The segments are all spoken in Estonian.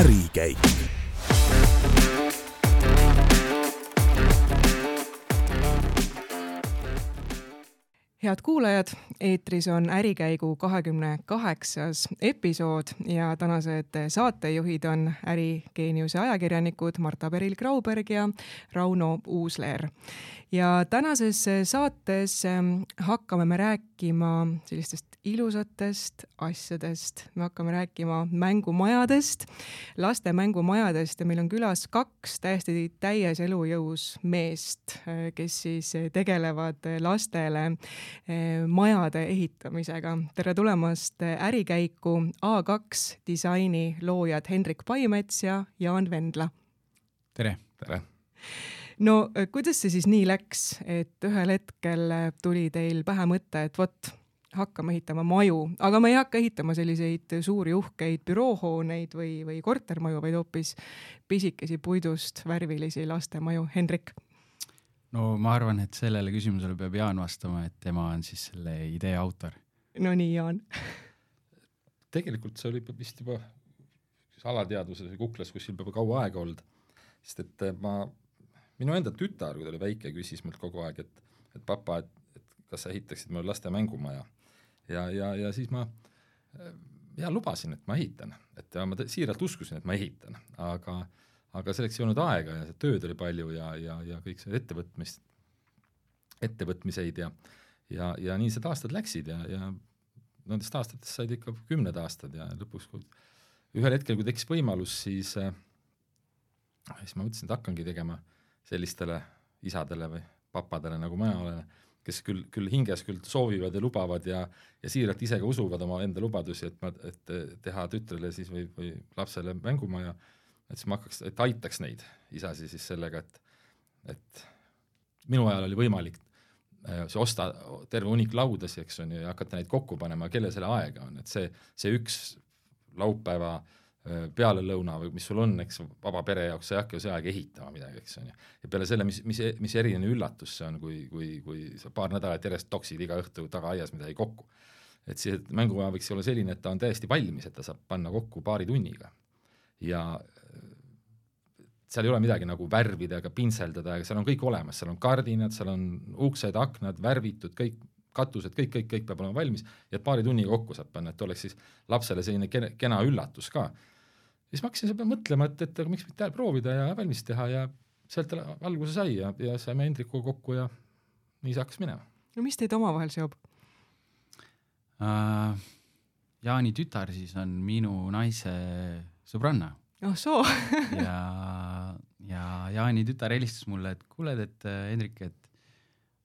ärikäik head kuulajad, eetris on Ärikäigu kahekümne kaheksas episood ja tänased saatejuhid on Ärigeeniuse ajakirjanikud Marta Peril-Grauberg ja Rauno Uusleer. ja tänases saates ähm, hakkame me rääkima sellistest ilusatest asjadest, me hakkame rääkima mängumajadest, laste mängumajadest ja meil on külas kaks täiesti täies elujõus meest, äh, kes siis tegelevad lastele majade ehitamisega. tere tulemast eh, ärikäiku A2 disaini loojad Hendrik Paimets ja Jaan Vendla. tere. tere. no eh, kuidas see siis nii läks, et ühel hetkel tuli teil pähe mõte, et vot, hakkame ehitama maju, aga me ei hakka ehitama selliseid suuri uhkeid büroohooneid või, või kortermaju, vaid hoopis pisikesi puidust värvilisi lastemaju. Hendrik no ma arvan, et sellele küsimusele peab Jaan vastama, et tema on siis selle idee autor. no nii, Jaan tegelikult see oli vist juba alateadvuses või kuklas kuskil juba kaua aega olnud, sest et eh, ma, minu enda tütar, kui ta oli väike, küsis mult kogu aeg, et, et papa, et, et kas sa ehitaksid mulle laste mängumaja. ja, ja, ja siis ma eh, ja lubasin, et ma ehitan, et ma siiralt uskusin, et ma ehitan, aga äh, aga selleks ei olnud aega ja tööd oli palju ja, ja, ja kõik see ettevõtmist, ettevõtmiseid ja ja, ja nii need aastad läksid ja, ja nendest aastatest said ikka kümned aastad ja lõpuks, kui ühel hetkel, kui tekkis võimalus, siis äh, siis ma mõtlesin, et hakkangi tegema sellistele isadele või papadele, nagu mina olen, kes küll, küll hinges küll soovivad ja lubavad ja ja siiralt ise ka usuvad oma enda lubadusi, et ma, et teha tütrele siis või, või lapsele mängumaja äh, et siis ma hakkaks, et aitaks neid isasi siis sellega, et, et minu ajal oli võimalik äh, see osta terve hunnik laudasid, eks on ju, ja hakata neid kokku panema, kellel selle aega on, et see, see üks laupäeva äh, pealelõuna või mis sul on, eks, vaba pere jaoks, sa ei hakka ju see aeg ehitama midagi, eks on ju. ja peale selle, mis, mis, mis eriline üllatus see on, kui, kui, kui sa paar nädalat järjest toksid iga õhtu tagaaias midagi kokku. et see mängumaja võiks olla selline, et ta on täiesti valmis, et ta saab panna kokku paari tunniga. ja seal ei ole midagi nagu värvida ega pintseldada, seal on kõik olemas, seal on kardinad, seal on uksed, aknad värvitud, kõik katused, kõik, kõik, kõik peab olema valmis ja paari tunniga kokku saab panna, et oleks siis lapsele selline kena, kena üllatus ka. siis ma hakkasin mõtlema, et, et aga miks mitte proovida ja valmis teha ja sealt alguse sai ja, ja saime Hendrikuga kokku ja nii see hakkas minema. no mis teid omavahel seob uh,? Jaani tütar siis on minu naise sõbranna oh soo ja, ja Jaani tütar helistas mulle, et kuule, et äh, Hendrik, et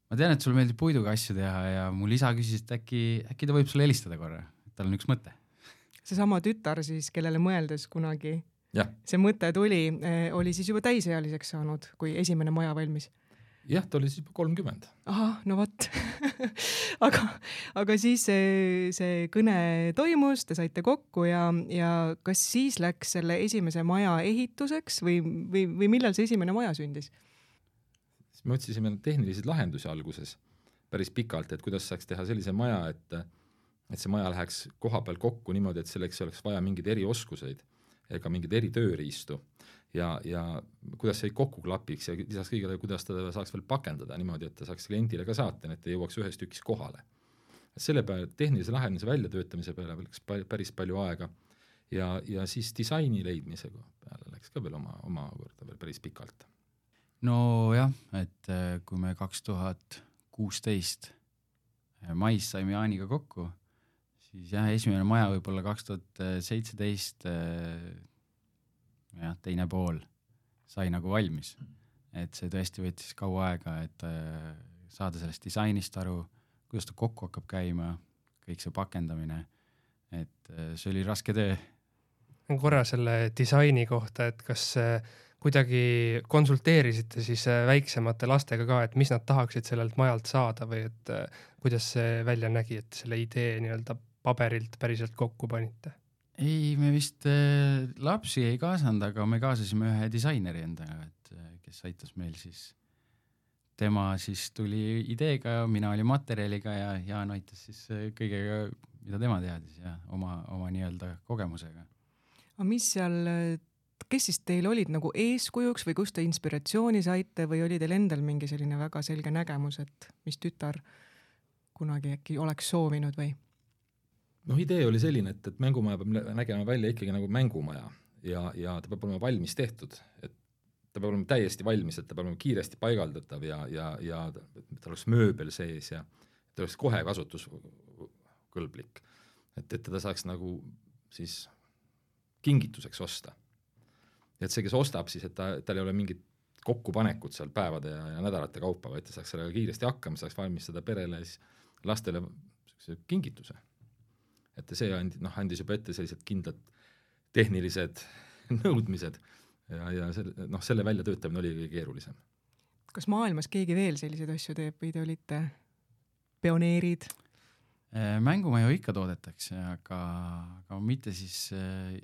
ma tean, et sulle meeldib puiduga asju teha ja mul isa küsis, et äkki, äkki ta võib sulle helistada korra, et tal on üks mõte. seesama tütar siis, kellele mõeldes kunagi ja. see mõte tuli, eh, oli siis juba täisealiseks saanud, kui esimene maja valmis jah, ta oli siis juba kolmkümmend. ahah, no vot aga, aga siis see, see kõne toimus, te saite kokku ja, ja kas siis läks selle esimese maja ehituseks või, või, või millal see esimene maja sündis? siis me otsisime tehnilisi lahendusi alguses päris pikalt, et kuidas saaks teha sellise maja, et et see maja läheks koha peal kokku niimoodi, et selleks oleks vaja mingeid erioskuseid ega mingeid eritööriistu ja, ja kuidas see kokku klapiks ja lisaks kõigele, kuidas teda saaks veel pakendada niimoodi, et ta saaks kliendile ka saata, et ta jõuaks ühes tükis kohale. selle peale, tehnilise lahenduse väljatöötamise peale läks päris palju aega ja, ja siis disaini leidmise peale läks ka veel oma, omakorda veel päris pikalt. nojah, et äh, kui me kaks tuhat kuusteist äh, mais saime Jaaniga kokku, siis jah, esimene maja võib-olla kaks tuhat seitseteist jah, teine pool sai nagu valmis. et see tõesti võttis kaua aega, et äh, saada sellest disainist aru, kuidas ta kokku hakkab käima, kõik see pakendamine, et äh, see oli raske töö. korra selle disaini kohta, et kas äh, kuidagi konsulteerisite siis väiksemate lastega ka, et mis nad tahaksid sellelt majalt saada või et kuidas see välja nägi, et selle idee nii-öelda paberilt päriselt kokku panite? Ei, me vist äh, lapsi ei kaasanud, aga me kaasasime ühe disaineri endaga, et äh, kes aitas meil siis, tema siis tuli ideega, mina olin materjaliga ja Jaan aitas siis äh, kõigega, mida tema teadis ja oma, oma nii-öelda kogemusega. aga mis seal kes siis teil olid nagu eeskujuks või kust te inspiratsiooni saite või oli teil endal mingi selline väga selge nägemus, et mis tütar kunagi äkki oleks soovinud või? Noh, idee oli selline, et, et mängumaja peab nägema välja ikkagi nagu mängumaja ja, ja ta peab olema valmis tehtud, et ta peab olema täiesti valmis, et ta peab olema kiiresti paigaldatav ja, ja, ja tal oleks mööbel sees ja ta oleks kohe kasutuskõlblik. et, et teda saaks nagu siis kingituseks osta. et see, kes ostab siis, et ta, tal ei ole mingit kokkupanekut seal päevade ja, ja nädalate kaupa, vaid ta saaks sellega kiiresti hakkama, saaks valmistada perele siis lastele niisuguse kingituse. Et see andi, noh, andis juba ette sellised kindlad tehnilised nõudmised ja, ja selle, noh, selle väljatöötamine oli kõige keerulisem. kas maailmas keegi veel selliseid asju teeb või te olite pioneerid? Äh, mängumaju ikka toodetakse, aga, aga mitte siis äh,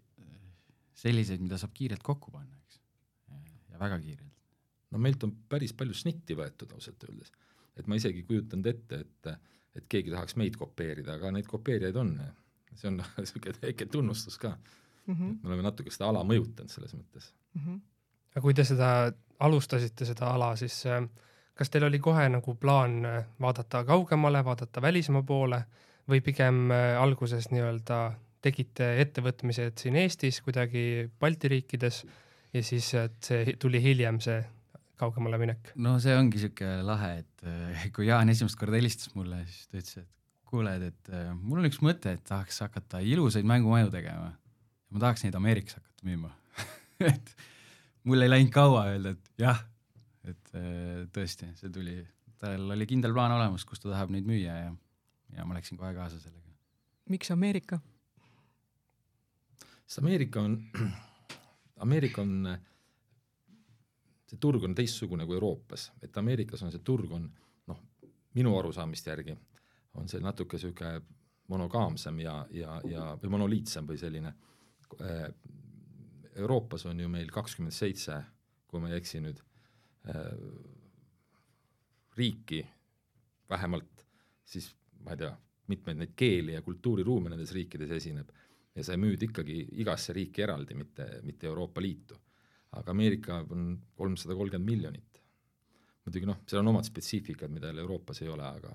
selliseid, mida saab kiirelt kokku panna, eks. ja väga kiirelt. no meilt on päris palju snitti võetud ausalt öeldes. et ma isegi ei kujutanud ette, et, et keegi tahaks meid kopeerida, aga neid kopeerijaid on. See on niisugune väike tunnustus ka mm. -hmm. me oleme natuke seda ala mõjutanud selles mõttes mm. -hmm. aga kui te seda alustasite, seda ala, siis äh, kas teil oli kohe nagu plaan äh, vaadata kaugemale, vaadata välismaa poole või pigem äh, alguses nii-öelda tegite ettevõtmised siin Eestis, kuidagi Balti riikides ja siis, et see tuli hiljem, see kaugemale minek? no see ongi niisugune lahe, et kui Jaan esimest korda helistas mulle, siis ta ütles, et kuule, et mul on üks mõte, et tahaks hakata ilusaid mängumaju tegema ma tahaks neid Ameerikas hakata müüma et mul ei läinud kaua öelda, et jah, et äh, tõesti, see tuli, tal oli kindel plaan olemas, kus ta tahab neid müüa ja, ja ma läksin kohe kaasa sellega. miks Ameerika? sest Ameerika on, Ameerika on, see turg on teistsugune kui Euroopas, et Ameerikas on see turg on noh, minu arusaamist järgi on see natuke niisugune monogaamsem ja, ja, ja, või monoliitsem või selline Äh, Euroopas on ju meil kakskümmend seitse, kui ma ei eksi nüüd, äh, riiki vähemalt, siis ma ei tea, mitmeid neid keeli ja kultuuriruume nendes riikides esineb ja sa müüd ikkagi igasse riiki eraldi, mitte, mitte Euroopa Liitu. aga Ameerika on kolmsada kolmkümmend miljonit. muidugi noh, seal on omad spetsiifikad, mida Euroopas ei ole, aga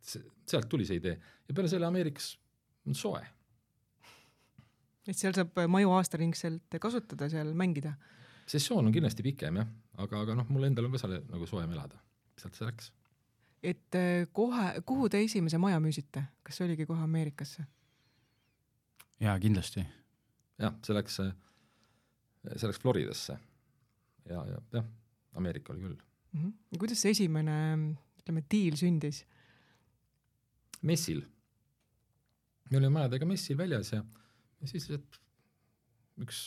see, sealt tuli see idee ja peale selle Ameerikas on soe et seal saab maju aastaringselt kasutada, seal mängida? sessioon on kindlasti pikem jah, aga, aga noh, mul endal on ka seal nagu soojem elada, sealt see läks. et äh, kohe, kuhu te esimese maja müüsite, kas see oligi kohe Ameerikasse? jaa, kindlasti. jah, see läks, see läks Floridasse ja, ja jah, Ameerika oli küll mm. -hmm. kuidas see esimene, ütleme, diil sündis? Messil. me olime majadega messil väljas ja ja siis lihtsalt üks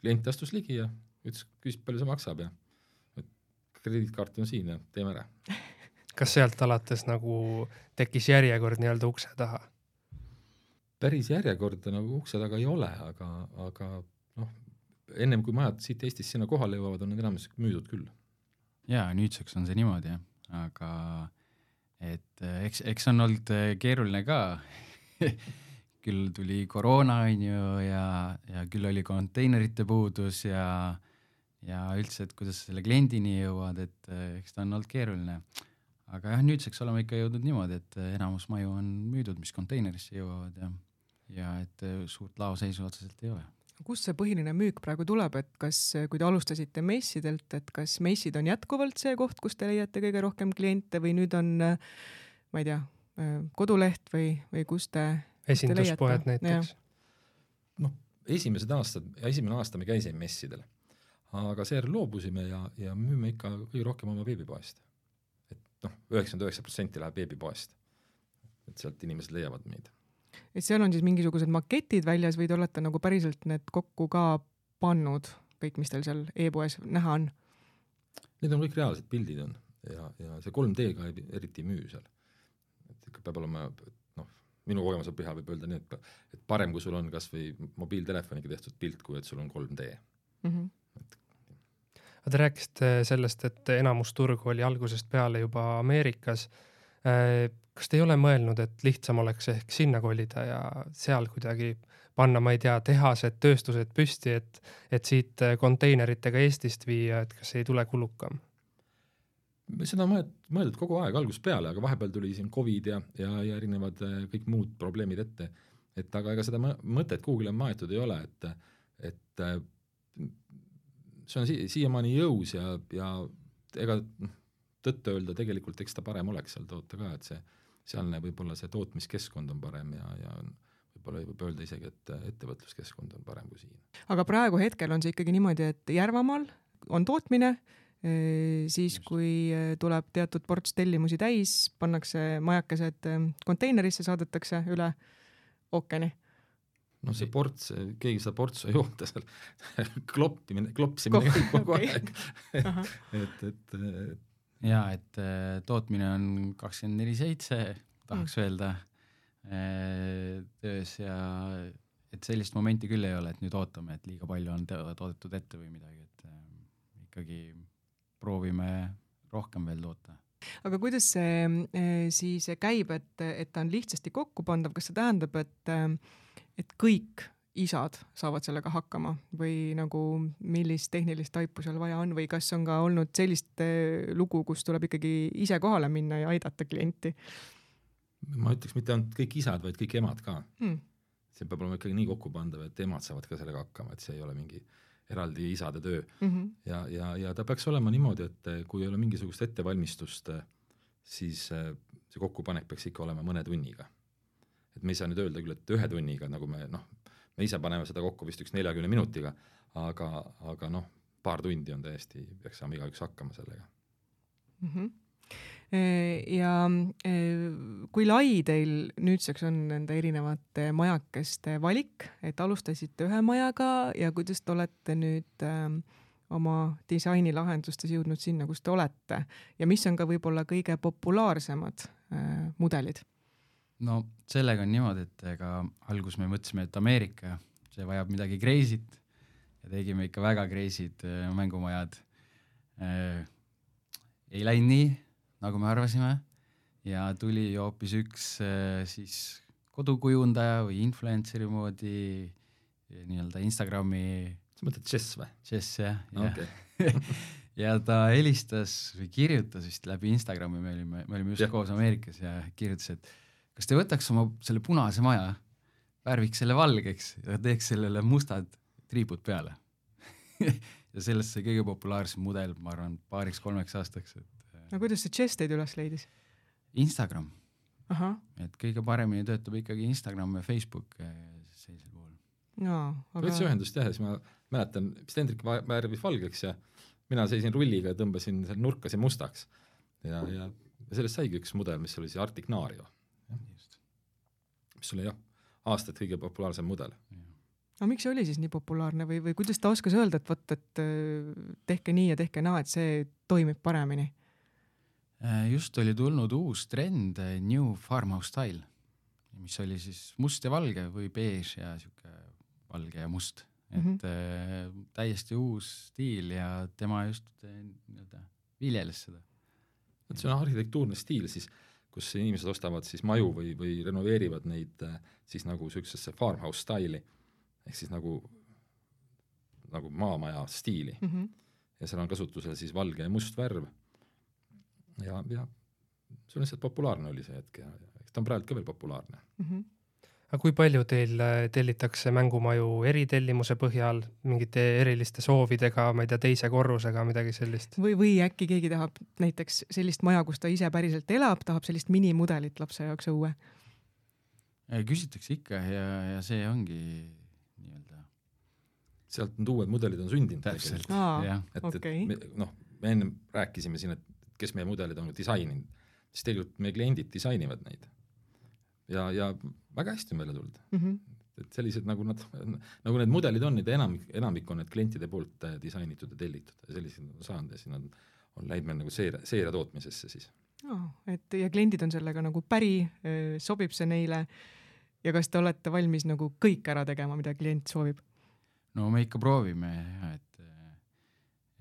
klient astus ligi ja ütles, küsis, palju see maksab ja et krediitkaart on siin ja teeme ära. kas sealt alates nagu tekkis järjekord nii-öelda ukse taha? päris järjekorda nagu ukse taga ei ole, aga, aga noh, ennem kui majad siit Eestist sinna kohale jõuavad, on need enamus müüdud küll. jaa, nüüdseks on see niimoodi jah, aga et eks, eks on olnud keeruline ka küll tuli koroona, on ju, ja, ja küll oli konteinerite puudus ja, ja üldse, et kuidas sa selle kliendini jõuad, et eh, eks ta on olnud keeruline. aga jah, nüüdseks oleme ikka jõudnud niimoodi, et enamus maju on müüdud, mis konteinerisse jõuavad ja, ja et suurt laoseisu otseselt ei ole kust see põhiline müük praegu tuleb, et kas, kui te alustasite messidelt, et kas messid on jätkuvalt see koht, kus te leiate kõige rohkem kliente või nüüd on, ma ei tea, koduleht või, või kus te esinduspoed näiteks. noh, esimesed aastad, esimene aasta me käisime messidel, aga seejärel loobusime ja, ja müüme ikka kõige rohkem oma veebipoest. et noh, üheksakümmend üheksa protsenti läheb veebipoest. et sealt inimesed leiavad meid. Et seal on siis mingisugused maketid väljas või te olete nagu päriselt need kokku ka pannud, kõik, mis teil seal e-poes näha on? Need on kõik reaalsed pildid on ja, ja see 3D-ga eriti ei müü seal. et ikka peab olema minu kogemuse põhjal võib öelda nii, et, et parem, kui sul on kas või mobiiltelefoniga tehtud pilt, kui et sul on 3D mm. -hmm. Et... aga te rääkisite sellest, et enamus turgu oli algusest peale juba Ameerikas. Äh, kas te ei ole mõelnud, et lihtsam oleks ehk sinna kolida ja seal kuidagi panna, ma ei tea, tehased, tööstused püsti, et, et siit konteineritega Eestist viia, et kas ei tule kulukam? seda on mõeldud, kogu aeg algusest peale, aga vahepeal tuli siin Covid ja, ja, ja erinevad kõik muud probleemid ette. et aga ega seda mõtet kuhugile maetud ei ole, et, et see on si siiamaani jõus ja, ja ega tõtt-öelda tegelikult eks ta parem oleks seal toota ka, et see sealne võib-olla see tootmiskeskkond on parem ja, ja võib-olla võib öelda isegi, et ettevõtluskeskkond on parem kui siin. aga praegu hetkel on see ikkagi niimoodi, et Järvamaal on tootmine, eh, siis Just. kui eh, tuleb teatud ports tellimusi täis, pannakse majakesed eh, konteinerisse, saadetakse üle ookeani no see ports, keegi seda portsu ei oota seal kloppimine, klopsimine käib kogu okay. aeg et, et, et jaa, et äh, tootmine on kakskümmend neli seitse, tahaks mm. öelda, äh, töös ja et sellist momenti küll ei ole, et nüüd ootame, et liiga palju on toodetud ette või midagi, et äh, ikkagi proovime rohkem veel toota aga kuidas see siis käib, et, et ta on lihtsasti kokkupandav, kas see tähendab, et, et kõik isad saavad sellega hakkama või nagu millist tehnilist taipu seal vaja on või kas on ka olnud sellist eh, lugu, kus tuleb ikkagi ise kohale minna ja aidata klienti? ma ütleks mitte ainult kõik isad, vaid kõik emad ka hmm.. see peab olema ikkagi nii kokkupandav, et emad saavad ka sellega hakkama, et see ei ole mingi eraldi isade töö mm. -hmm. ja, ja, ja ta peaks olema niimoodi, et eh, kui ei ole mingisugust ettevalmistust, eh, siis see kokkupanek peaks ikka olema mõne tunniga. et me ei saa nüüd öelda küll, et ühe tunniga, nagu me noh, me ise paneme seda kokku vist üks neljakümne minutiga, aga, aga noh, paar tundi on täiesti, peaks saama igaüks hakkama sellega mm. -hmm ja e, kui lai teil nüüdseks on nende erinevate majakeste valik, et alustasite ühe majaga ja kuidas te olete nüüd äh, oma disainilahendustes jõudnud sinna, kus te olete ja mis on ka võib-olla kõige populaarsemad äh, mudelid? No sellega on niimoodi, et ega alguses me mõtlesime, et Ameerika, see vajab midagi crazy't ja tegime ikka väga crazy'd äh, mängumajad äh,. ei läinud nii, nagu me arvasime ja tuli hoopis üks äh, siis kodukujundaja või influencer'i moodi nii-öelda Instagrami. sa mõtled Jess või? Jess jah, jah okay. ja ta helistas või kirjutas vist läbi Instagrami, me olime, me olime just ja. koos Ameerikas ja kirjutas, et kas te võtaks oma selle punase maja, värviks selle valgeks ja teeks sellele mustad triibud peale ja sellest sai kõige populaarsem mudel, ma arvan, paariks-kolmeks aastaks, et. Äh, no kuidas see Chess teid üles leidis? Instagram. et kõige paremini töötab ikkagi Instagram ja Facebook äh, sellisel puhul. jaa, aga. võttis ühendust jah ja siis ma mäletan, vist Hendrik värvis valgeks ja mina seisin rulliga ja tõmbasin seal nurkasid mustaks. ja, ja sellest saigi üks mudel, mis oli see Arctic Nario mis oli jah, aastaid kõige populaarsem mudel. aga miks see oli siis nii populaarne või, või kuidas ta oskas öelda, et vot, et äh, tehke nii ja tehke naa, et see toimib paremini? Äh, just oli tulnud uus trend, äh, New Farmhouse Style, mis oli siis must ja valge või beež ja sihuke valge ja must, et mm -hmm. täiesti uus stiil ja tema just nii-öelda viljeles seda. et see on arhitektuurne stiil siis kus inimesed ostavad siis maju või, või renoveerivad neid äh, siis nagu niisugusesse farmhouse style'i, ehk siis nagu, nagu maamaja stiili mm. -hmm. ja seal on kasutusel siis valge ja must värv. ja, ja see on lihtsalt populaarne oli see hetk ja eks ta on praegu ka veel populaarne mm. -hmm aga kui palju teil äh, tellitakse mängumaju eritellimuse põhjal, mingite eriliste soovidega, ma ei tea, teise korrusega, midagi sellist? või, või äkki keegi tahab näiteks sellist maja, kus ta ise päriselt elab, tahab sellist minimudelit lapse jaoks õue? küsitakse ikka ja, ja see ongi nii-öelda. sealt need uued mudelid on sündinud. täpselt, jah. et okay., et noh, me ennem rääkisime siin, et kes meie mudelid on disaininud, siis tegelikult meie kliendid disainivad neid ja, ja väga hästi on välja tulnud mm. -hmm. et sellised, nagu nad, nagu need mudelid on, need enamik, enamik on need klientide poolt äh, disainitud ja tellitud ja sellised on saanud ja siis nad on läinud meil nagu seire, seire tootmisesse siis oh,. et ja kliendid on sellega nagu päri, äh, sobib see neile ja kas te olete valmis nagu kõik ära tegema, mida klient soovib? no me ikka proovime jah, et,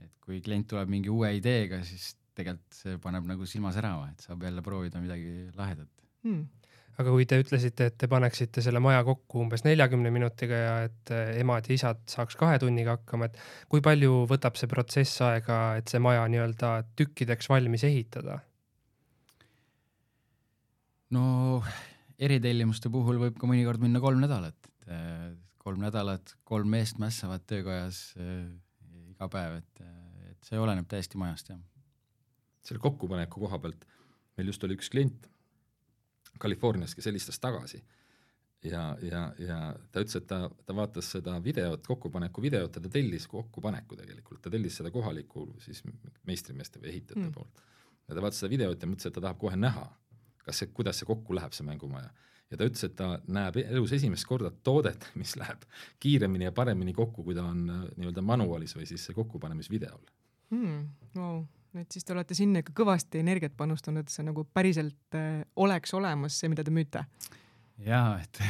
et kui klient tuleb mingi uue ideega, siis tegelikult see paneb nagu silma särama, et saab jälle proovida midagi lahedat hmm. Aga kui te ütlesite, et te paneksite selle maja kokku umbes neljakümne minutiga ja et äh, emad ja isad saaks kahe tunniga hakkama, et kui palju võtab see protsess aega, et see maja nii-öelda tükkideks valmis ehitada? no eritellimuste puhul võib ka mõnikord minna kolm nädalat, et äh, kolm nädalat, kolm meest mässavad töökojas äh, iga päev, et, et see oleneb täiesti majast, jah. selle kokkupaneku koha pealt meil just oli üks klient Californias, kes helistas tagasi ja, ja, ja ta ütles, et ta, ta vaatas seda videot, kokkupaneku videot ja ta tellis kokkupaneku tegelikult, ta tellis seda kohaliku siis meistrimeeste või ehitajate mm. poolt. ja ta vaatas seda videot ja mõtles, et ta tahab kohe näha, kas see, kuidas see kokku läheb, see mängumaja. ja ta ütles, et ta näeb elus esimest korda toodet, mis läheb kiiremini ja paremini kokku, kui ta on äh, nii-öelda manuaalis või siis kokkupanemisvideol hmm,. Wow et siis te olete sinna ikka kõvasti energiat panustanud, et see nagu päriselt äh, oleks olemas, see, mida te müüte. jaa, et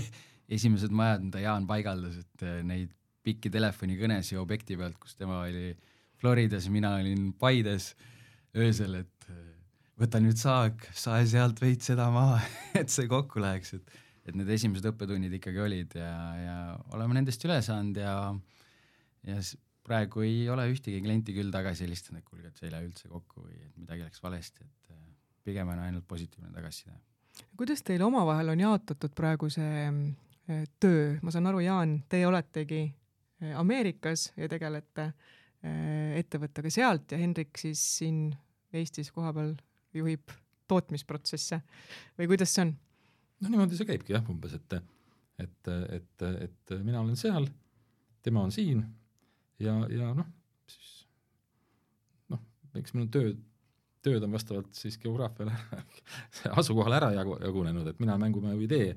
esimesed majad, mida Jaan paigaldas, et äh, neid pikki telefonikõnesid objekti pealt, kus tema oli Floridas, mina olin Paides öösel, et äh, võta nüüd saag, sae sealt veits seda maha et see kokku läheks, et, et need esimesed õppetunnid ikkagi olid ja, ja oleme nendest üle saanud ja, ja praegu ei ole ühtegi klienti küll tagasi helistanud, et kuulge, et see ei lähe üldse kokku või et midagi läks valesti, et äh, pigem on ainult positiivne tagasiside. kuidas teil omavahel on jaotatud praegu see äh, töö, ma saan aru, Jaan, teie oletegi äh, Ameerikas ja tegelete ettevõttega sealt ja Hendrik siis siin Eestis kohapeal juhib tootmisprotsesse või kuidas see on? no niimoodi see käibki jah, umbes, et, et, et, et mina olen seal, tema on siin ja, ja noh, siis noh, eks meil on tööd, tööd on vastavalt siis geograafiale asukohale ära jagu, jagunenud, et mina mängumaja ei tee.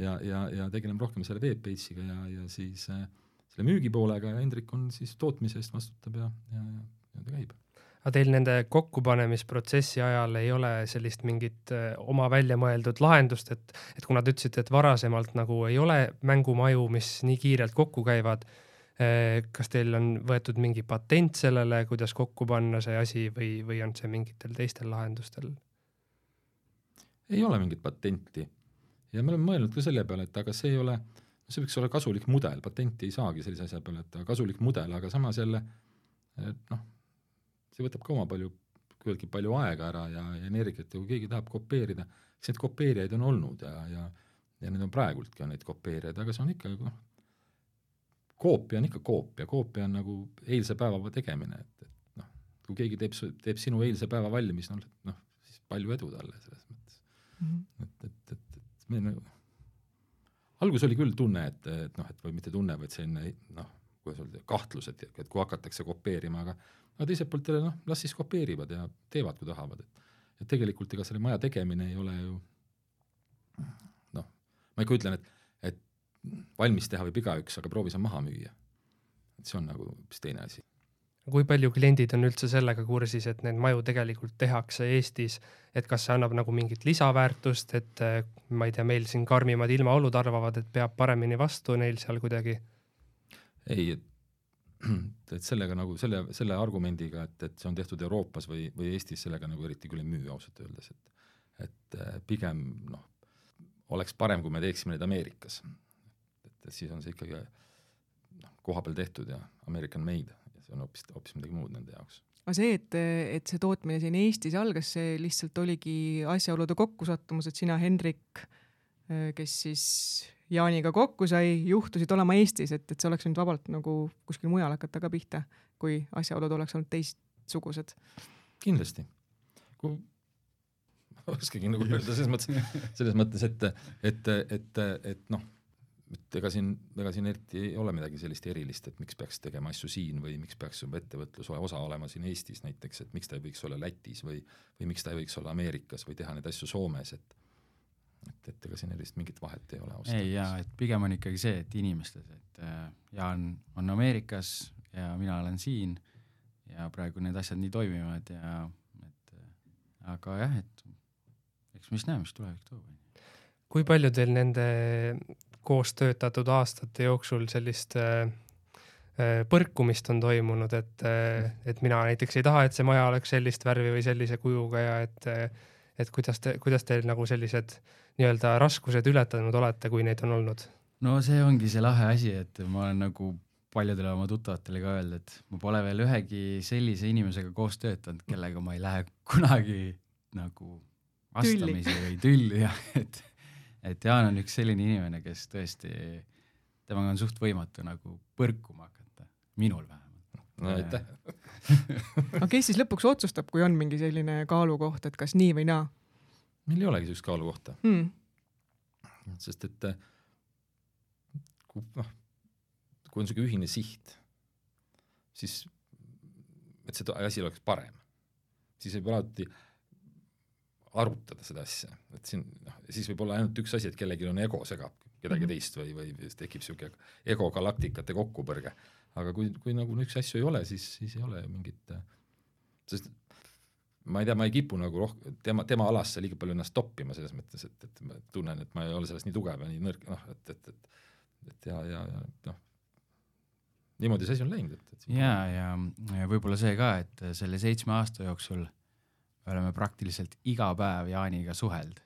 Ja, ja, ja tegelen rohkem selle webpage'iga ja, ja siis äh, selle müügipoolega ja Hendrik on siis tootmise eest vastutab ja, ja, ja, ja ta käib. Aga teil nende kokkupanemisprotsessi ajal ei ole sellist mingit äh, oma välja mõeldud lahendust, et, et kuna te ütlesite, et varasemalt nagu ei ole mängumaju, mis nii kiirelt kokku käivad, kas teil on võetud mingi patent sellele, kuidas kokku panna see asi või, või on see mingitel teistel lahendustel? ei ole mingit patenti ja me oleme mõelnud ka selle peale, et aga see ei ole, see võiks olla kasulik mudel, patenti ei saagi sellise asja peale, et kasulik mudel, aga samas jälle noh, see võtab ka oma palju, küllaltki palju aega ära ja, ja energiat ja kui keegi tahab kopeerida, siis neid kopeerijaid on olnud ja, ja ja need on praegultki on neid kopeerijaid, aga see on ikka noh, koopia on ikka koopia, koopia on nagu eilse päeva tegemine, et, et noh, kui keegi teeb, teeb sinu eilse päeva valmis, noh, noh, siis palju edu talle selles mõttes mm. -hmm. et, et, et, et me nagu, alguses oli küll tunne, et, et noh, et või mitte tunne, vaid selline noh, kuidas öelda, kahtlus, et, et kui hakatakse kopeerima, aga aga teiselt poolt jälle noh, las siis kopeerivad ja teevad, kui tahavad, et et tegelikult ega selle maja tegemine ei ole ju noh, ma ikka ütlen, et valmis teha võib igaüks, aga proovi see maha müüa. et see on nagu hoopis teine asi. kui palju kliendid on üldse sellega kursis, et neid maju tegelikult tehakse Eestis, et kas see annab nagu mingit lisaväärtust, et eh, ma ei tea, meil siin karmimad ilmaolud arvavad, et peab paremini vastu neil seal kuidagi? ei, et et sellega nagu selle, selle argumendiga, et, et see on tehtud Euroopas või, või Eestis, sellega nagu eriti küll ei müü ausalt öeldes, et et eh, pigem noh, oleks parem, kui me teeksime neid Ameerikas et siis on see ikkagi noh, koha peal tehtud ja American made ja see on hoopis, hoopis midagi muud nende jaoks. aga see, et, et see tootmine siin Eestis algas, see lihtsalt oligi asjaolude kokkusattumus, et sina, Hendrik, kes siis Jaaniga kokku sai, juhtusid olema Eestis, et, et see oleks võinud vabalt nagu kuskil mujal hakata ka pihta, kui asjaolud oleks olnud teistsugused. kindlasti. kui ma oskagi nagu öelda selles mõttes, selles mõttes, et, et, et, et noh et ega siin, ega siin eriti ei ole midagi sellist erilist, et miks peaks tegema asju siin või miks peaks ettevõtluse osa olema siin Eestis näiteks, et miks ta ei võiks olla Lätis või, või miks ta ei võiks olla Ameerikas või teha neid asju Soomes, et et, et ega siin erilist mingit vahet ei ole. ei jaa, et pigem on ikkagi see, et inimestes, et äh, Jaan on Ameerikas ja mina olen siin ja praegu need asjad nii toimivad ja et äh, aga jah, et eks me siis näeme, mis tulevik toob. kui palju teil nende koos töötatud aastate jooksul sellist äh, äh, põrkumist on toimunud, et, äh, et mina näiteks ei taha, et see maja oleks sellist värvi või sellise kujuga ja et, et kuidas te, kuidas te nagu sellised nii-öelda raskused ületanud olete, kui neid on olnud? no see ongi see lahe asi, et ma olen nagu paljudele oma tuttavatele ka öelnud, et ma pole veel ühegi sellise inimesega koos töötanud, kellega ma ei lähe kunagi nagu vastamisi või tülli jah, et et Jaan on üks selline inimene, kes tõesti, temaga on suht võimatu nagu põrkuma hakata, minul vähemalt. no aitäh aga kes siis lõpuks otsustab, kui on mingi selline kaalukoht, et kas nii või naa meil ei olegi sellist kaalukohta hmm.? sest et kui noh, kui on niisugune ühine siht, siis et see asi oleks parem, siis võib alati arutada seda asja, et siin noh, siis võib olla ainult üks asi, et kellelgi on ego segab kedagi mm -hmm. teist või, või tekib niisugune ego galaktikate kokkupõrge. aga kui, kui nagu niisuguseid asju ei ole, siis, siis ei ole mingit, sest ma ei tea, ma ei kipu nagu roh-, tema, tema alasse liiga palju ennast toppima selles mõttes, et, et ma tunnen, et ma ei ole selles nii tugev ja nii nõrk, noh, et, et, et et ja, ja, ja noh, niimoodi see asi on läinud, et, et ja, ja, ja võib-olla see ka, et selle seitsme aasta jooksul me oleme praktiliselt iga päev Jaaniga suhelnud.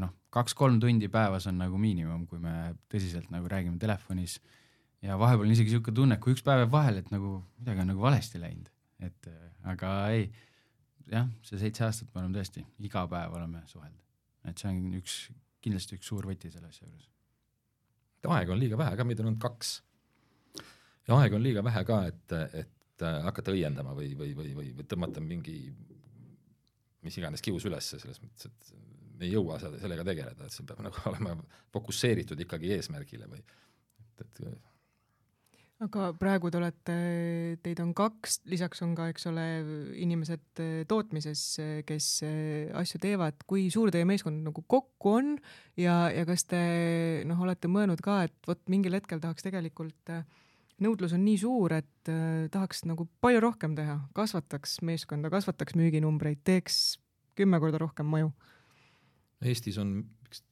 noh, kaks-kolm tundi päevas on nagu miinimum, kui me tõsiselt nagu räägime telefonis ja vahepeal on isegi niisugune tunne, et kui üks päev jääb vahele, et nagu midagi on nagu valesti läinud, et aga ei, jah, see seitse aastat me oleme tõesti iga päev oleme suhelnud, et see on üks, kindlasti üks suur võti selle asja juures. aega on liiga vähe ka, meid on olnud kaks. ja aega on liiga vähe ka, et, et hakata õiendama või, või, või, või, või tõmmata mingi mis iganes kius ülesse, selles mõttes, et me ei jõua sellega tegeleda, et see peab nagu olema fokusseeritud ikkagi eesmärgile või et, et aga praegu te olete, teid on kaks, lisaks on ka, eks ole, inimesed tootmises, kes asju teevad, kui suur teie meeskond nagu kokku on ja, ja kas te noh, olete mõelnud ka, et vot mingil hetkel tahaks tegelikult äh, nõudlus on nii suur, et äh, tahaks nagu palju rohkem teha, kasvataks meeskonda, kasvataks müüginumbreid, teeks kümme korda rohkem maju. Eestis on üks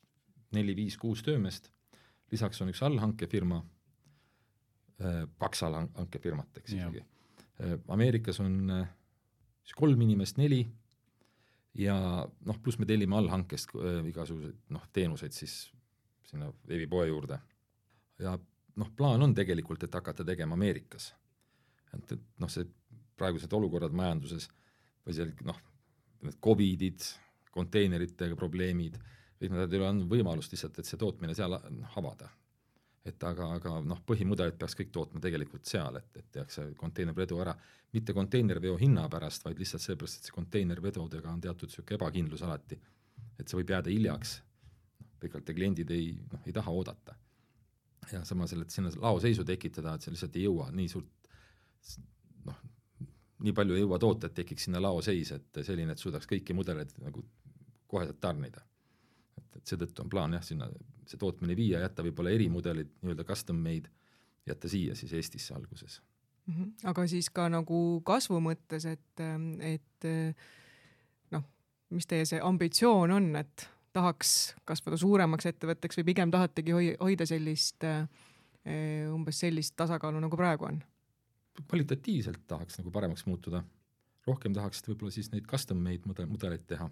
neli-viis-kuus töömeest, lisaks on üks allhankefirma äh,, kaks allhankefirmat, eks ikkagi äh,. Ameerikas on äh, kolm inimest, neli ja noh, pluss me tellime allhankest igasuguseid noh, teenuseid siis sinna veebipoe juurde. ja noh, plaan on tegelikult, et hakata tegema Ameerikas. et, et noh, see praegused olukorrad majanduses või seal noh, need Covidid, konteineritega probleemid, kõik ei ole andnud võimalust lihtsalt, et see tootmine seal noh, avada. et aga, aga noh, põhimudelid peaks kõik tootma tegelikult seal, et, et tehakse konteinervedu ära, mitte konteinerveo hinna pärast, vaid lihtsalt seepärast, et see konteinervedudega on teatud niisugune ebakindlus alati. et see võib jääda hiljaks, noh, pikalt ja kliendid ei, noh, ei taha oodata ja samas, et sinna laoseisu tekitada, et sa lihtsalt ei jõua nii suurt noh, nii palju ei jõua toota, et tekiks sinna laoseis, et selline, et suudaks kõiki mudeleid nagu koheselt tarnida. et, et seetõttu on plaan jah, sinna see tootmine viia, jätta võib-olla erimudelid, nii-öelda custom made, jätta siia siis Eestisse alguses mm. -hmm. aga siis ka nagu kasvu mõttes, et, et noh, mis teie see ambitsioon on, et tahaks kasvada suuremaks ettevõtteks või pigem tahategi hoi-, hoida sellist äh, umbes sellist tasakaalu, nagu praegu on? kvalitatiivselt tahaks nagu paremaks muutuda, rohkem tahaks võib-olla siis neid custom made mudel, mudeleid teha.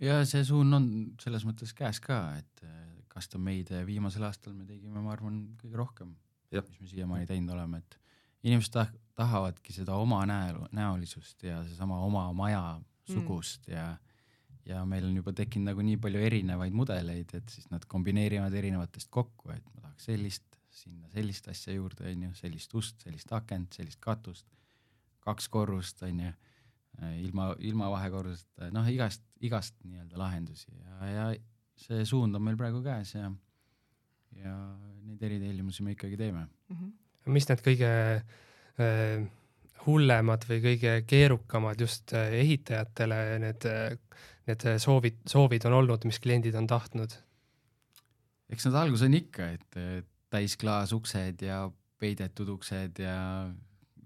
ja see suund on selles mõttes käes ka, et äh, custom made viimasel aastal me tegime, ma arvan, kõige rohkem, mis me siiamaani teinud oleme, et inimesed tah-, tahavadki seda oma näo, näolisust ja seesama oma maja sugust mm. ja ja meil on juba tekkinud nagu nii palju erinevaid mudeleid, et siis nad kombineerivad erinevatest kokku, et ma tahaks sellist, sinna sellist asja juurde, on ju, sellist ust, sellist akent, sellist katust, kaks korrust, on ju, ilma, ilma vahekorruseta, noh, igast, igast nii-öelda lahendusi ja, ja see suund on meil praegu käes ja, ja neid eritellimusi me ikkagi teeme mm. -hmm. mis need kõige äh, hullemad või kõige keerukamad just äh, ehitajatele need äh, need äh, soovid, soovid on olnud, mis kliendid on tahtnud? eks nad algus on ikka, et täisklaasuksed ja peidetud uksed ja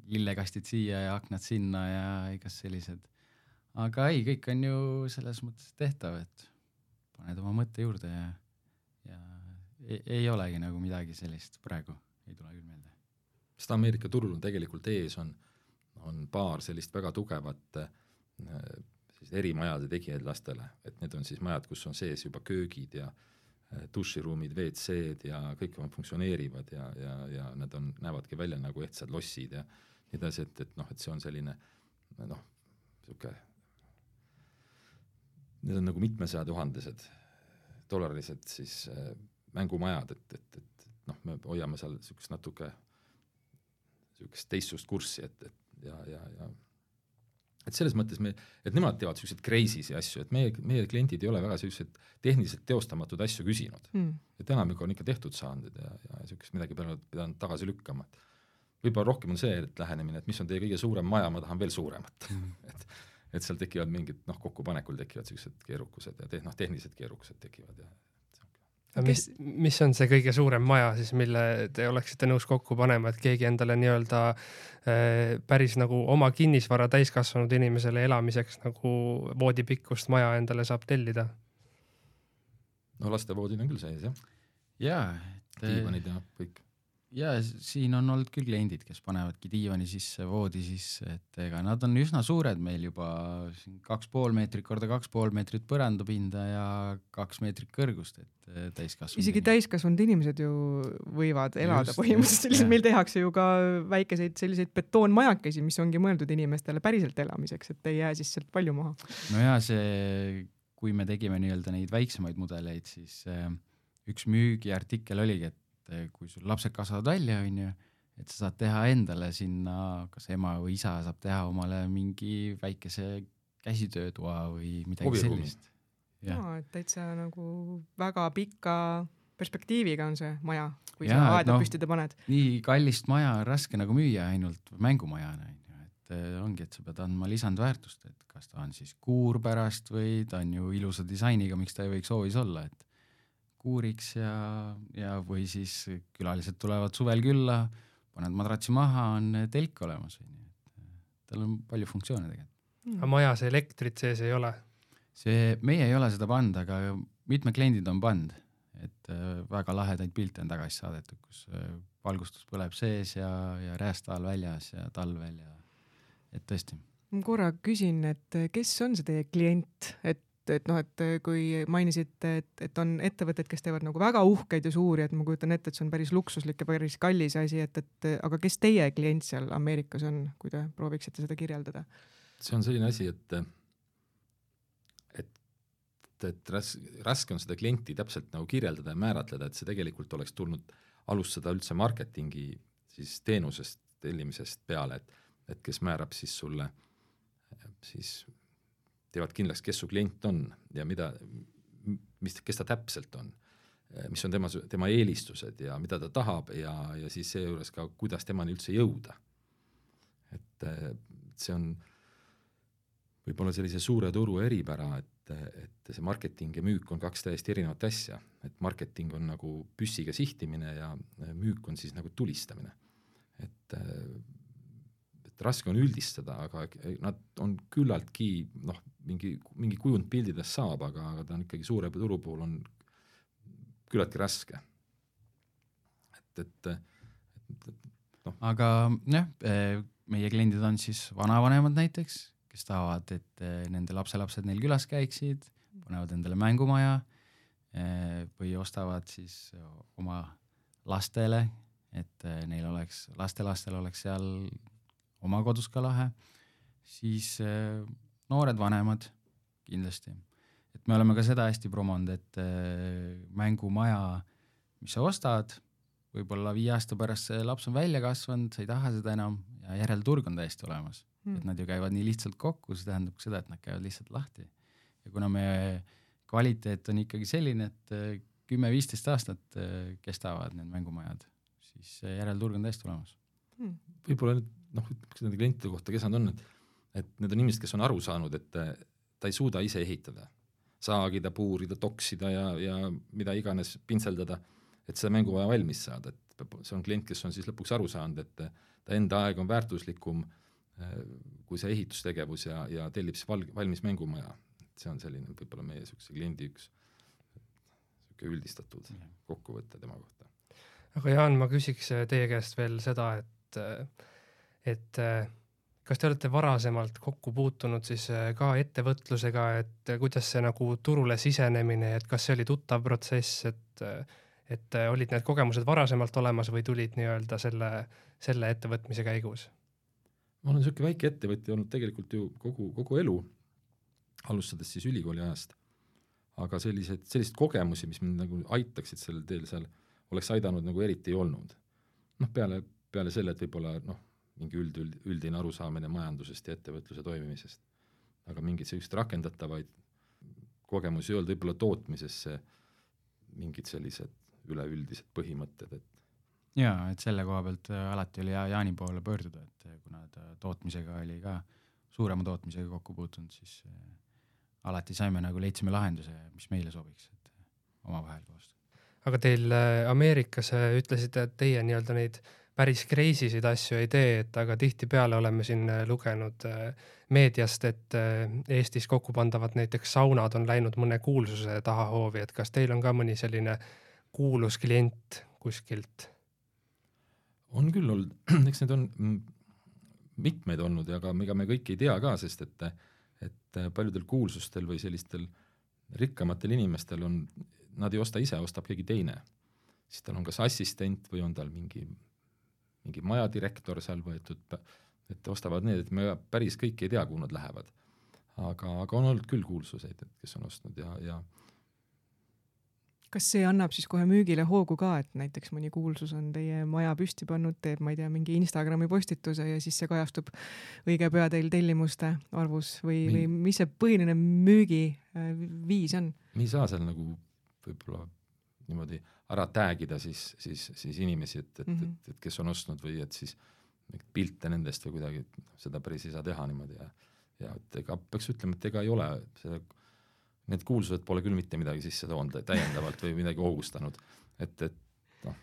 lillekastid siia ja aknad sinna ja igast sellised. aga ei, kõik on ju selles mõttes tehtav, et paned oma mõtte juurde ja, ja ei, ei olegi nagu midagi sellist praegu, ei tule küll meelde. sest Ameerika turul on tegelikult ees on, on paar sellist väga tugevat äh, sellised erimajade tegijaid lastele, et need on siis majad, kus on sees juba köögid ja äh, duširuumid, WC-d ja kõik funktsioneerivad ja, ja, ja nad on, näevadki välja nagu ehtsad lossid ja nii edasi, et, et noh, et see on selline noh, niisugune, need on nagu mitmesajatuhandesed dollarilised siis äh, mängumajad, et, et, et noh, me hoiame seal niisugust natuke niisugust teistsugust kurssi, et, et ja, ja, ja et selles mõttes me, et nemad teevad niisuguseid crazy'si asju, et meie, meie kliendid ei ole väga niisuguseid tehniliselt teostamatuid asju küsinud mm.. et enamik on ikka tehtud saanud ja, ja niisugust midagi pidanud, pidanud tagasi lükkama, et võib-olla rohkem on see et lähenemine, et mis on teie kõige suurem maja, ma tahan veel suuremat mm. et et seal tekivad mingid noh, kokkupanekul tekivad niisugused keerukused ja te, noh, tehnilised keerukused tekivad ja mis, mis on see kõige suurem maja siis, mille te oleksite nõus kokku panema, et keegi endale nii-öelda äh, päris nagu oma kinnisvara täiskasvanud inimesele elamiseks nagu voodipikkust maja endale saab tellida? no lastevoodid on küll sees jah. jaa, et diivanid ja kõik ja siin on olnud küll kliendid, kes panevadki diivani sisse, voodi sisse, et ega nad on üsna suured meil juba siin kaks pool meetrit korda kaks pool meetrit põrandapinda ja kaks meetrit kõrgust, et eh, täiskasvanud. isegi täiskasvanud inimesed ju võivad elada Just, põhimõtteliselt, lihtsalt meil tehakse ju ka väikeseid selliseid betoonmajakesi, mis ongi mõeldud inimestele päriselt elamiseks, et ei jää siis sealt palju maha. no ja see, kui me tegime nii-öelda neid väiksemaid mudeleid, siis äh, üks müügiartikkel oligi, et et eh, kui sul lapsed kasvavad välja, onju, et sa saad teha endale sinna, kas ema või isa saab teha omale mingi väikese käsitöötoa või midagi Hobiruumi. sellist. no et täitsa nagu väga pika perspektiiviga on see maja, kui ja, sa aeda no, püsti paned. nii kallist maja on raske nagu müüa ainult mängumajana onju, et äh, ongi, et sa pead andma lisandväärtust, et kas ta on siis kuur pärast või ta on ju ilusa disainiga, miks ta ei võiks hoovis olla, et kuuriks ja, ja või siis külalised tulevad suvel külla, paned madratsi maha, on telk olemas, onju, et äh, tal on palju funktsioone tegelikult. Mm.. aga majas elektrit sees ei ole? see, meie ei ole seda pannud, aga mitmed kliendid on pannud, et äh, väga lahedaid pilte on tagasi saadetud, kus äh, valgustus põleb sees ja, ja räästaal väljas ja talvel ja et tõesti. Ma korra küsin, et kes on see teie klient, et et, noh, et kui mainisite, et, et on ettevõtted, kes teevad nagu väga uhkeid ja suuri, et ma kujutan ette, et see on päris luksuslik ja päris kallis asi, et, et aga kes teie klient seal Ameerikas on, kui te prooviksite seda kirjeldada? see on selline asi, et et, et ras-, raske on seda klienti täpselt nagu kirjeldada ja määratleda, et see tegelikult oleks tulnud alustada üldse marketingi siis teenusest tellimisest peale, et, et kes määrab siis sulle siis teevad kindlaks, kes su klient on ja mida, mis, kes ta täpselt on, mis on tema, tema eelistused ja mida ta tahab ja, ja siis seejuures ka, kuidas temani üldse jõuda. et see on võib-olla sellise suure turu eripära, et, et see marketing ja müük on kaks täiesti erinevat asja, et marketing on nagu püssiga sihtimine ja müük on siis nagu tulistamine. et et raske on üldistada, aga nad on küllaltki noh, mingi, mingi kujund pildidest saab, aga, aga ta on ikkagi suure turu puhul on küllaltki raske. et, et, et, et noh. aga jah, eh, meie kliendid on siis vanavanemad näiteks, kes tahavad, et eh, nende lapselapsed neil külas käiksid, panevad endale mängumaja eh, või ostavad siis oma lastele, et neil oleks, lastelastel oleks seal oma kodus ka lahe, siis äh, noored vanemad kindlasti. et me oleme ka seda hästi promonud, et äh, mängumaja, mis sa ostad, võib-olla viie aasta pärast see laps on välja kasvanud, sa ei taha seda enam ja järelturg on täiesti olemas mm.. et nad ju käivad nii lihtsalt kokku, see tähendab seda, et nad käivad lihtsalt lahti. ja kuna meie kvaliteet on ikkagi selline, et äh, kümme-viisteist aastat kestavad need mängumajad, siis järelturg on täiesti olemas mm.. võib-olla nüüd noh, ütleks nende klientide kohta, kes nad on, et et need on inimesed, kes on aru saanud, et ta ei suuda ise ehitada, saagida, puurida, toksida ja, ja mida iganes pintseldada, et seda mängu vaja valmis saada, et see on klient, kes on siis lõpuks aru saanud, et ta enda aeg on väärtuslikum kui see ehitustegevus ja, ja tellib siis val-, valmis mängumaja. et see on selline võib-olla meie niisuguse kliendi üks niisugune üldistatud kokkuvõte tema kohta. aga Jaan, ma küsiks teie käest veel seda, et et äh, kas te olete varasemalt kokku puutunud siis äh, ka ettevõtlusega, et äh, kuidas see nagu turule sisenemine, et kas see oli tuttav protsess, et, et olid need kogemused varasemalt olemas või tulid nii-öelda selle, selle ettevõtmise käigus? ma olen niisugune väike ettevõtja olnud tegelikult ju kogu, kogu elu, alustades siis ülikooli ajast. aga selliseid, selliseid kogemusi, mis mind nagu aitaksid sellel teel seal, oleks aidanud nagu eriti ei olnud. noh, peale, peale selle, et võib-olla noh, mingi üld, üld, üldine arusaamine majandusest ja ettevõtluse toimimisest. aga mingeid selliseid rakendatavaid kogemusi ei olnud, võib-olla tootmisesse mingid sellised üleüldised põhimõtted, et jaa, et selle koha pealt äh, alati oli hea Jaani poole pöörduda, et äh, kuna ta tootmisega oli ka, suurema tootmisega kokku puutunud, siis äh, alati saime nagu, leidsime lahenduse, mis meile sobiks, et omavahel koostöö. aga teil Ameerikas ütlesite, et teie nii-öelda neid päris crazy sid asju ei tee, et aga tihtipeale oleme siin lugenud meediast, et Eestis kokku pandavad näiteks saunad on läinud mõne kuulsuse tahahoovi, et kas teil on ka mõni selline kuulus klient kuskilt? on küll olnud, eks neid on mitmeid olnud ja ka ega me kõiki ei tea ka, sest et, et paljudel kuulsustel või sellistel rikkamatel inimestel on, nad ei osta ise, ostab keegi teine. siis tal on kas assistent või on tal mingi, mingi majadirektor seal võetud, et ostavad need, et me päris kõiki ei tea, kuhu nad lähevad. aga, aga on olnud küll kuulsuseid, et kes on ostnud ja, ja kas see annab siis kohe müügile hoogu ka, et näiteks mõni kuulsus on teie maja püsti pannud, teeb, ma ei tea, mingi Instagrami postituse ja siis see kajastub õige pea teil tellimuste arvus või, või mis see põhiline müügiviis on? me ei saa seal nagu võib-olla niimoodi ära tag ida siis, siis, siis inimesi, et, et mm, -hmm. et, et kes on ostnud või et siis pilte nendest või kuidagi, seda päris ei saa teha niimoodi ja ja et ega peaks ütlema, et ega ei ole see need kuulsused pole küll mitte midagi sisse toonud täiendavalt või midagi hoogustanud, et, et noh.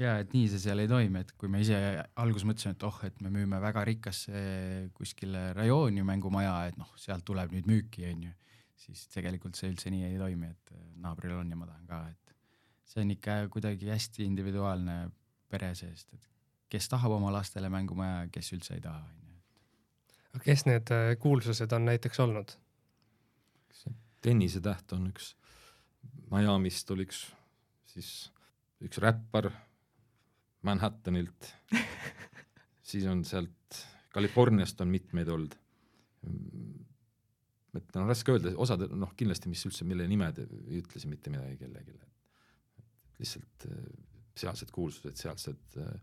jaa, et nii see seal ei toimi, et kui me ise alguses mõtlesime, et oh, et me müüme väga rikasse kuskile rajooni mängumaja, et noh, sealt tuleb nüüd müüki, on ju, siis tegelikult see üldse nii ei toimi, et naabril on ja ma tahan ka, et see on ikka kuidagi hästi individuaalne pere seest, et kes tahab oma lastele mängumaja, kes üldse ei taha, on ju. kes need kuulsused on näiteks olnud? tennisetäht on üks, Miami'st oli üks, siis üks räppar Manhattanilt siis on sealt Californiast on mitmeid olnud. et on raske öelda, osad noh, kindlasti, mis üldse, mille nimed ei ütle siin mitte midagi kellelegi. Lihtsalt äh, sealsed kuulsused, sealsed äh,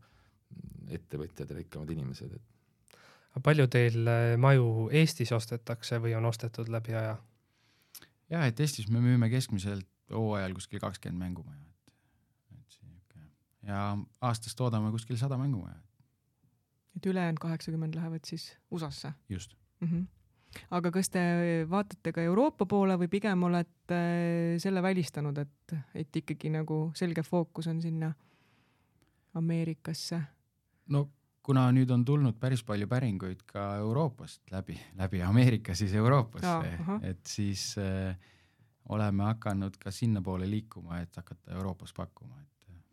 ettevõtjad ja rikkamad inimesed, et. palju teil äh, maju Eestis ostetakse või on ostetud läbi aja? jah, et Eestis me müüme keskmiselt hooajal kuskil kakskümmend mängumaja, et, et sihuke ja aastas toodame kuskil sada mängumaja. et ülejäänud kaheksakümmend lähevad siis USA-sse? just mm. -hmm. Aga kas te vaatate ka Euroopa poole või pigem olete selle välistanud, et, et ikkagi nagu selge fookus on sinna Ameerikasse? no kuna nüüd on tulnud päris palju päringuid ka Euroopast läbi, läbi Ameerika siis Euroopasse, et siis äh, oleme hakanud ka sinnapoole liikuma, et hakata Euroopas pakkuma, et. Äh.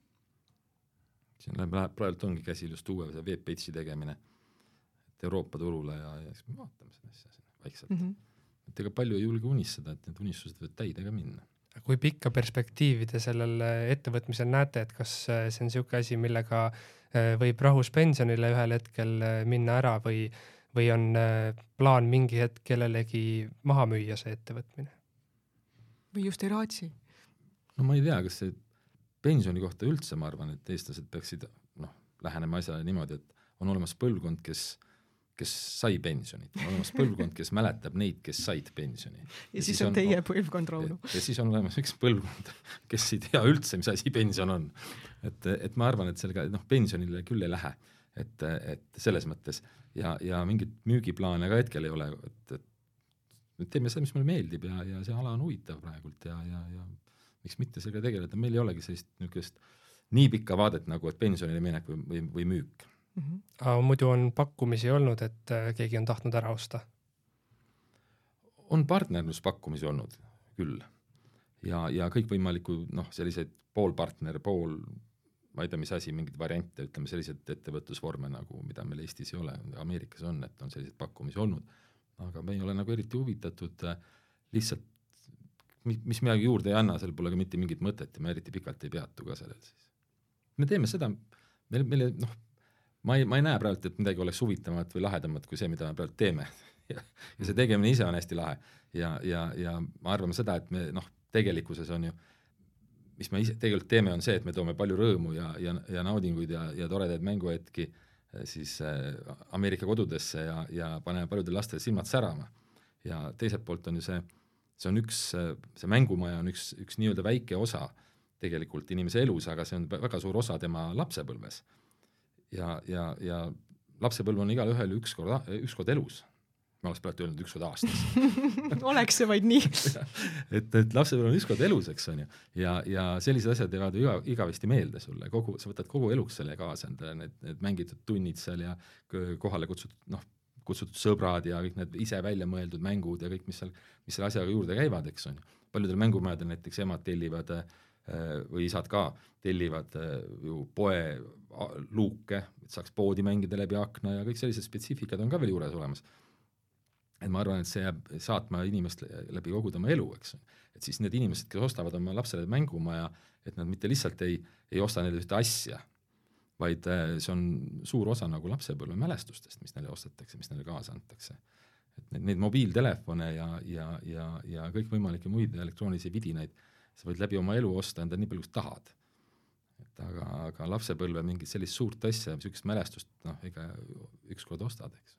siin läheb, praegu ongi käsil just uue webpage'i tegemine, et Euroopa turule ja, ja siis me vaatame seda asja vaikselt mm. -hmm. et ega palju ei julge unistada, et need unistused võivad täide ka minna kui pikka perspektiivi te sellel ettevõtmisel näete, et kas see on niisugune asi, millega äh, Äh, võib rahus pensionile ühel hetkel äh, minna ära või, või on äh, plaan mingi hetk kellelegi maha müüa see ettevõtmine? või just ei raatsi? no ma ei tea, kas see pensioni kohta üldse, ma arvan, et eestlased peaksid noh, lähenema asjale niimoodi, et on olemas põlvkond, kes kes sai pensionit, on olemas põlvkond, kes mäletab neid, kes said pensioni. ja siis on teie põlvkond, Rauno. ja siis on olemas üks põlvkond, kes ei tea üldse, mis asi pension on. et, et ma arvan, et sellega noh, pensionile küll ei lähe, et, et selles mõttes ja, ja mingit müügiplaane ka hetkel ei ole, et, et teeme seda, mis meile meeldib ja, ja see ala on huvitav praegult ja, ja, ja miks mitte sellega tegeleda, meil ei olegi sellist niisugust nii pikka vaadet nagu, et pensionile minek või, või, või müük mm. -hmm. aga muidu on pakkumisi olnud, et äh, keegi on tahtnud ära osta? on partnerluspakkumisi olnud küll ja, ja kõikvõimalikku noh, selliseid poolpartner, pool ma ei tea, mis asi, mingeid variante, ütleme selliseid ettevõtlusvorme nagu, mida meil Eestis ei ole, Ameerikas on, et on selliseid pakkumisi olnud, aga me ei ole nagu eriti huvitatud äh, lihtsalt mis midagi juurde ei anna, seal pole ka mitte mingit mõtet ja me eriti pikalt ei peatu ka sellel siis. me teeme seda, meil, meile noh, ma ei, ma ei näe praegu, et midagi oleks huvitavamat või lahedamat kui see, mida me praegu teeme ja, ja see tegemine ise on hästi lahe ja, ja, ja ma arvan seda, et me noh, tegelikkuses on ju, mis me ise tegelikult teeme, on see, et me toome palju rõõmu ja, ja, ja naudinguid ja, ja toredaid mänguhetki eh, siis äh, Ameerika kodudesse ja, ja paneme paljudel lastel silmad särama. ja teiselt poolt on ju see, see on üks, see mängumaja on üks, üks nii-öelda väike osa tegelikult inimese elus, aga see on väga suur osa tema lapsepõlves. Ja, ja, ja lapsepõlv on igalühel ükskord, ükskord elus. Ma oleks praegu öelnud üks kord aastas. Oleks see vaid nii. Et, et lapsepõlv on ükskord elus, eks on ju, ja, ja sellised asjad jäävad ju iga, igavesti meelde sulle, kogu, sa võtad kogu eluks selle kaasa endale, need, need mängitud tunnid seal ja kohale kutsutud, noh, kutsutud sõbrad ja kõik need ise välja mõeldud mängud ja kõik, mis seal, mis selle asjaga juurde käivad, eks on ju. paljudel mängumajadel näiteks emad tellivad äh, või isad ka tellivad äh, ju poe luuke, et saaks poodi mängida läbi akna ja kõik sellised spetsiifikad on ka veel juures olemas et ma arvan, et see jääb saatma inimest läbi kogu tema elu, eks. et siis need inimesed, kes ostavad oma lapsele mängumaja, et nad mitte lihtsalt ei, ei osta neile ühte asja, vaid äh, see on suur osa nagu lapsepõlve mälestustest, mis neile ostetakse, mis neile kaasa antakse. et neid, neid mobiiltelefone ja, ja, ja, ja kõikvõimalikke muid elektroonilisi vidinaid sa võid läbi oma elu osta endale nii palju, kui tahad. et aga, aga lapsepõlve mingit sellist suurt asja, niisugust mälestust, noh, ega ükskord ostad, eks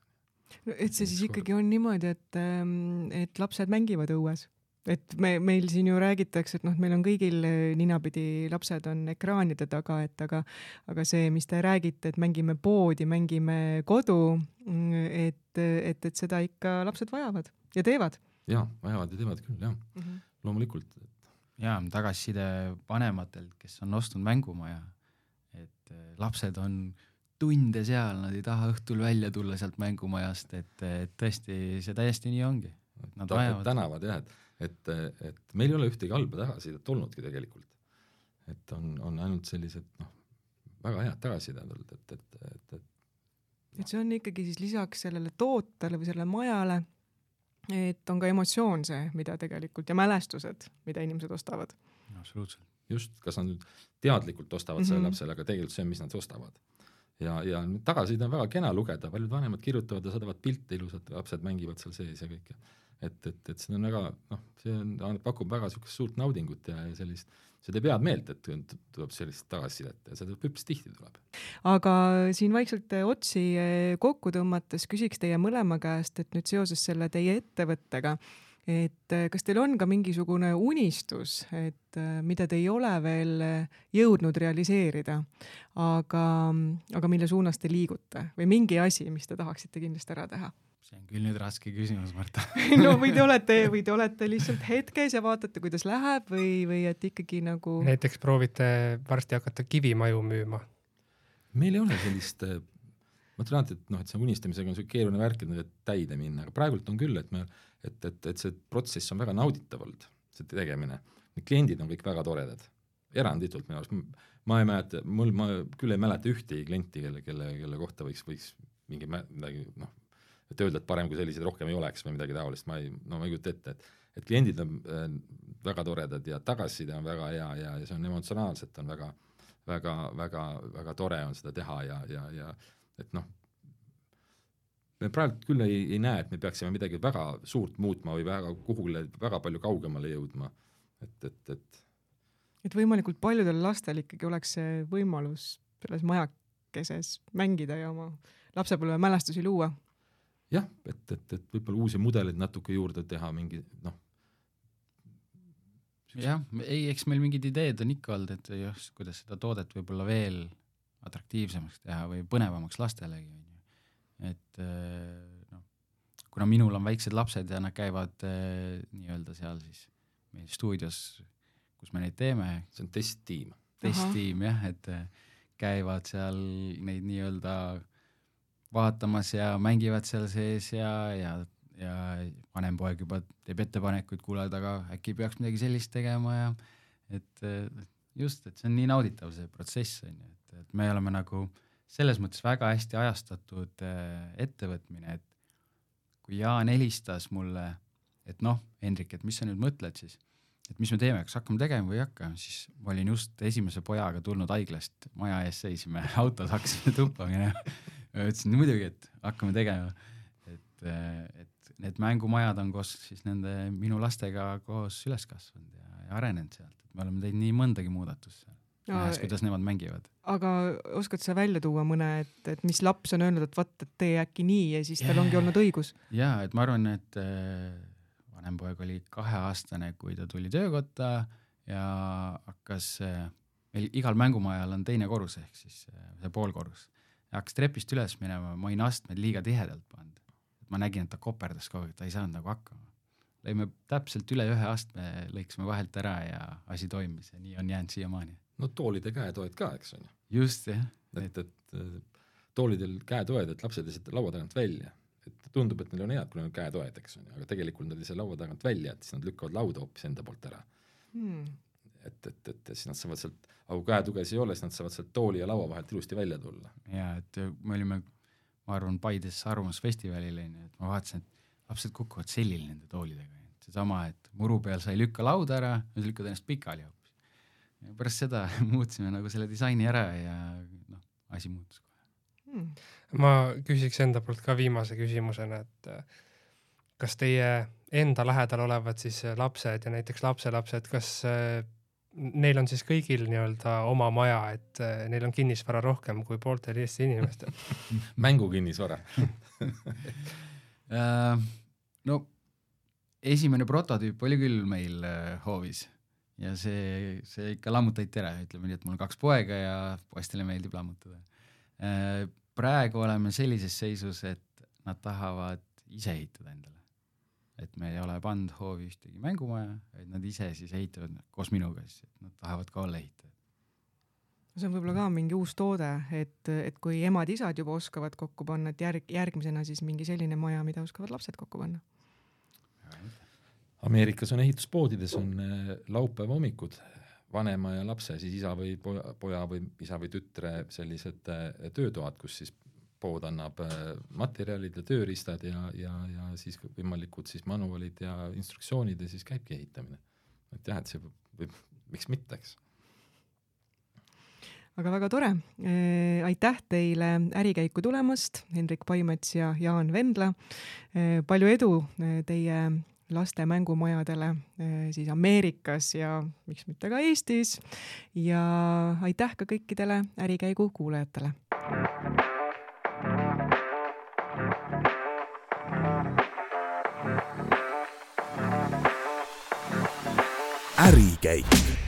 no et see siis ikkagi on niimoodi, et, ähm, et lapsed mängivad õues, et me, meil siin ju räägitakse, et noh, meil on kõigil äh, ninapidi lapsed on ekraanide taga, et aga, aga see, mis te räägite, et mängime poodi, mängime kodu, mm, et, et, et seda ikka lapsed vajavad ja teevad. ja vajavad ja teevad küll jah mm, -hmm. loomulikult. Ja tagasiside vanematelt, kes on ostnud mängumaja, et äh, lapsed on tunde seal, nad ei taha õhtul välja tulla sealt mängumajast, et, et tõesti, see täiesti nii ongi. Nad vajavad. tänavad jah, et, et, et meil ei ole ühtegi halba tagasisidet olnudki tegelikult. et on, on ainult sellised noh, väga head tagasisidet olnud, et, et, et, et. et see on ikkagi siis lisaks sellele tootele või sellele majale, et on ka emotsioon see, mida tegelikult ja mälestused, mida inimesed ostavad. absoluutselt. just, kas nad nüüd teadlikult ostavad mm -hmm. selle lapsele, aga tegelikult see on, mis nad ostavad ja, ja tagasiside on väga kena lugeda, paljud vanemad kirjutavad ja saadavad pilte ilusad, lapsed mängivad seal sees ja kõik ja et, et, et see on väga noh, see on, pakub väga niisugust suurt naudingut ja, ja sellist, see teeb head meelt, et tuleb sellist tagasisidet ja seda üpris tihti tuleb. aga siin vaikselt otsi eh, kokku tõmmates küsiks teie mõlema käest, et nüüd seoses selle teie ettevõttega, et äh, kas teil on ka mingisugune unistus, et mida te ei ole veel jõudnud realiseerida, aga, aga mille suunas te liigute või mingi asi, mis te tahaksite kindlasti ära teha? See on küll nüüd raske küsimus, Marta no või te olete, või te olete lihtsalt hetkes ja vaatate, kuidas läheb või, või et ikkagi nagu. näiteks proovite varsti hakata kivimaju müüma? meil ei ole sellist ma ütlen alati, et noh, et see unistamisega on siuke keeruline värk, et täide minna, aga praegult on küll, et me et, et, et see protsess on väga nauditav olnud, see tegemine. Kliendid on kõik väga toredad, eranditult minu arust, ma ei mäleta, mul, ma küll ei mäleta ühtegi klienti, kelle, kelle, kelle kohta võiks, võiks mingi midagi noh, et öelda, et parem kui selliseid rohkem ei oleks või midagi taolist, ma ei, no ma ei kujuta ette, et et kliendid on äh, väga toredad ja tagasiside on väga hea ja, ja see on emotsionaalselt on väga, väga, väga, väga tore on seda teha ja, ja, ja et noh, me praegu küll ei, ei näe, et me peaksime midagi väga suurt muutma või väga kuhugile väga palju kaugemale jõudma, et, et, et et võimalikult paljudel lastel ikkagi oleks see võimalus selles majakeses mängida ja oma lapsepõlvemälestusi luua. Jah, et, et, et võib-olla uusi mudeleid natuke juurde teha, mingi noh. jah, ei, eks meil mingid ideed on ikka olnud, et jah, kuidas seda toodet võib-olla veel atraktiivsemaks teha või põnevamaks lastelegi et äh, noh, kuna minul on väiksed lapsed ja nad käivad äh, nii-öelda seal siis meil stuudios, kus me neid teeme. see on testtiim. testtiim jah, et äh, käivad seal neid nii-öelda vaatamas ja mängivad seal sees ja, ja, ja vanem poeg juba teeb ettepanekuid, kuule, aga äkki peaks midagi sellist tegema ja et just, et see on nii nauditav, see protsess on ju, et, et me oleme nagu selles mõttes väga hästi ajastatud äh, ettevõtmine, et kui Jaan helistas mulle, et noh, Hendrik, et mis sa nüüd mõtled siis, et mis me teeme, kas hakkame tegema või ei hakka, siis ma olin just esimese pojaga tulnud haiglast, maja ees seisime, autos hakkasime tuppa minema. Ütlesin muidugi, et hakkame tegema, et, et need mängumajad on koos siis nende minu lastega koos üles kasvanud ja, ja arenenud sealt, et me oleme teinud nii mõndagi muudatust seal nähes, kuidas nemad mängivad. aga oskad sa välja tuua mõne, et, et mis laps on öelnud, et vot, et tee äkki nii ja siis tal ongi olnud õigus? ja, et ma arvan, et äh, vanem poeg oli kaheaastane, kui ta tuli töökotta ja hakkas äh,, meil igal mängumajal on teine korrus ehk siis see poolkorrus. Hakkas trepist üles minema, ma olin astmed liiga tihedalt pannud. ma nägin, et ta koperdas kogu aeg, ta ei saanud nagu hakkama lõime täpselt üle ühe astme, lõikasime vahelt ära ja asi toimis ja nii on jäänud siiamaani no toolide käetoed ka, eks on ju. just, jah. et, et toolidel käetoed, et lapsed ei saa laua tagant välja. et tundub, et neil on head, kui neil on käetoed, eks on ju, aga tegelikult nad ei saa laua tagant välja, et siis nad lükkavad lauda hoopis enda poolt ära hmm.. Et, et, et siis nad saavad sealt, aga kui käetugesid ei ole, siis nad saavad sealt tooli ja laua vahelt ilusti välja tulla. jaa, et me olime, ma arvan, Paides Arvamusfestivalil on ju, et ma vaatasin, et lapsed kukuvad sellil nende toolidega, seesama, et muru peal sa ei lükka lauda ära, sa lükkad ennast pikali hoopis. Ja pärast seda muutsime nagu selle disaini ära ja noh, asi muutus kohe. Hmm.. ma küsiks enda poolt ka viimase küsimusena, et äh, kas teie enda lähedal olevad siis lapsed ja näiteks lapselapsed, kas äh, neil on siis kõigil nii-öelda oma maja, et äh, neil on kinnisvara rohkem kui pooltel Eesti inimestel mängukinnisvara no esimene prototüüp oli küll meil hoovis ja see, see ikka lammutati ära, ütleme nii, et mul on kaks poega ja poistele meeldib lammutada. Äh, praegu oleme sellises seisus, et nad tahavad ise ehitada endale. Et me ei ole pannud hoovi ühtegi mängumaja, vaid nad ise siis ehitavad koos minuga siis, et nad tahavad ka olla ehitajad. see on võib-olla ka mingi uus toode, et, et kui emad-isad juba oskavad kokku panna, et järg, järgmisena siis mingi selline maja, mida oskavad lapsed kokku panna Ameerikas on ehituspoodides on äh, laupäeva hommikud vanema ja lapse, siis isa või poja, poja või isa või tütre sellised äh, töötoad, kus siis pood annab äh, materjalid ja tööriistad ja, ja, ja siis võimalikud siis manuaalid ja instruktsioonid ja siis käibki ehitamine. et jah, et see võib, miks mitte, eks aga väga tore eh,. aitäh teile ärikäiku tulemast, Hendrik Paimets ja Jaan Vendla eh,. palju edu teie laste mängumajadele siis Ameerikas ja miks mitte ka Eestis. ja aitäh ka kõikidele Ärikäigu kuulajatele. Ärikäik